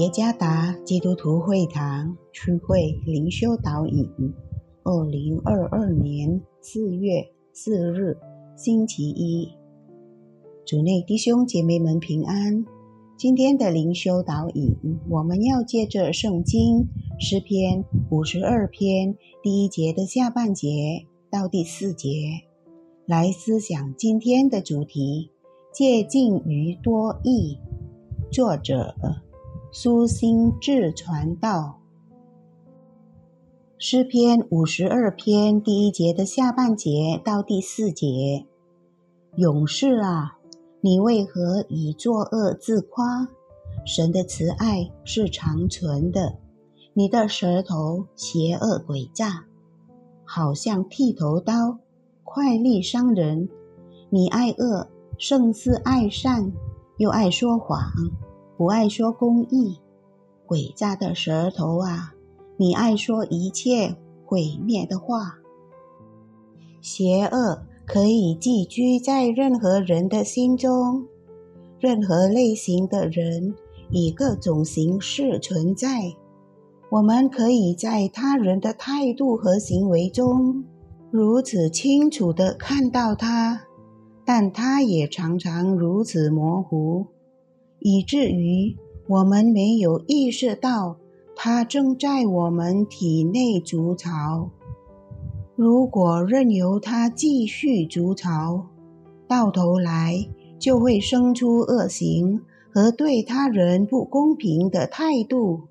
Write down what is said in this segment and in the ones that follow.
耶加达基督徒会堂区会灵修导引，二零二二年四月四日星期一，主内弟兄姐妹们平安。今天的灵修导引，我们要借着圣经诗篇五十二篇第一节的下半节到第四节，来思想今天的主题：借近于多义。作者。苏心志传道诗篇五十二篇第一节的下半节到第四节，勇士啊，你为何以作恶自夸？神的慈爱是长存的，你的舌头邪恶诡诈，好像剃头刀，快利伤人。你爱恶胜似爱善，又爱说谎。不爱说公义，诡诈的舌头啊！你爱说一切毁灭的话。邪恶可以寄居在任何人的心中，任何类型的人以各种形式存在。我们可以在他人的态度和行为中如此清楚地看到他，但他也常常如此模糊。以至于我们没有意识到，它正在我们体内筑巢。如果任由它继续筑巢，到头来就会生出恶行和对他人不公平的态度。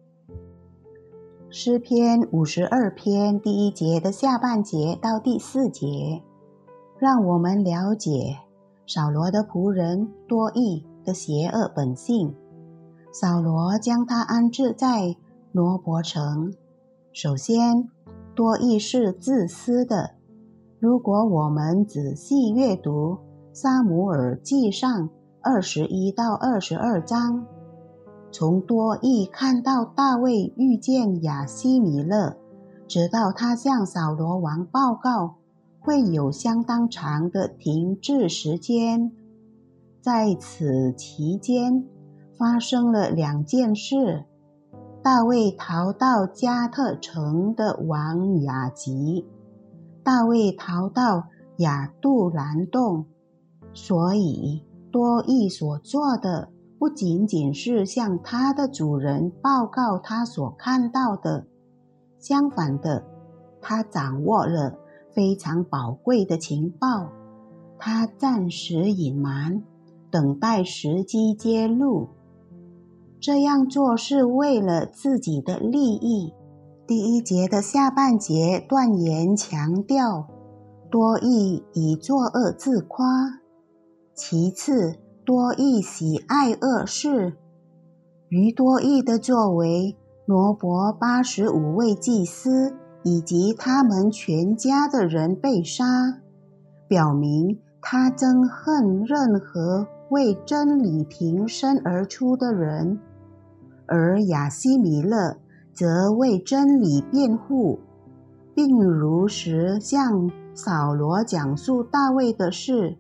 诗篇五十二篇第一节的下半节到第四节，让我们了解扫罗的仆人多益。的邪恶本性，扫罗将他安置在罗伯城。首先，多益是自私的。如果我们仔细阅读《撒姆耳记上》二十一到二十二章，从多益看到大卫遇见亚西米勒，直到他向扫罗王报告，会有相当长的停滞时间。在此期间，发生了两件事：大卫逃到加特城的王雅吉，大卫逃到亚杜兰洞。所以，多益所做的不仅仅是向他的主人报告他所看到的，相反的，他掌握了非常宝贵的情报，他暂时隐瞒。等待时机揭露，这样做是为了自己的利益。第一节的下半节断言强调，多益以作恶自夸；其次，多益喜爱恶事。于多益的作为，罗伯八十五位祭司以及他们全家的人被杀，表明他憎恨任何。为真理挺身而出的人，而亚西米勒则为真理辩护，并如实向扫罗讲述大卫的事。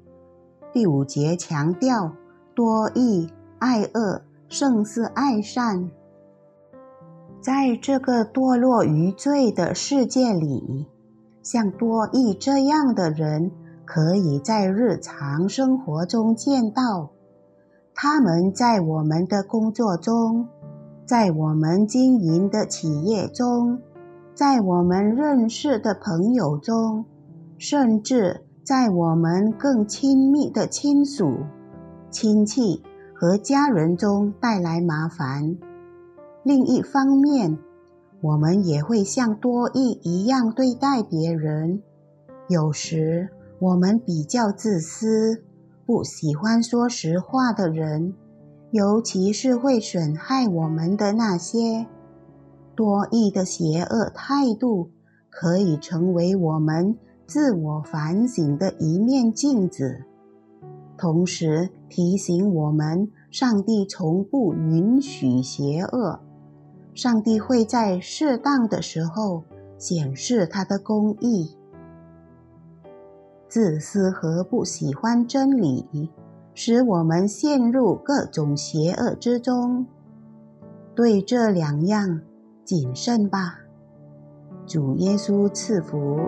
第五节强调多义爱恶胜似爱善。在这个堕落于罪的世界里，像多义这样的人。可以在日常生活中见到，他们在我们的工作中，在我们经营的企业中，在我们认识的朋友中，甚至在我们更亲密的亲属、亲戚和家人中带来麻烦。另一方面，我们也会像多益一样对待别人，有时。我们比较自私，不喜欢说实话的人，尤其是会损害我们的那些多义的邪恶态度，可以成为我们自我反省的一面镜子，同时提醒我们，上帝从不允许邪恶，上帝会在适当的时候显示他的公义。自私和不喜欢真理，使我们陷入各种邪恶之中。对这两样谨慎吧。主耶稣赐福。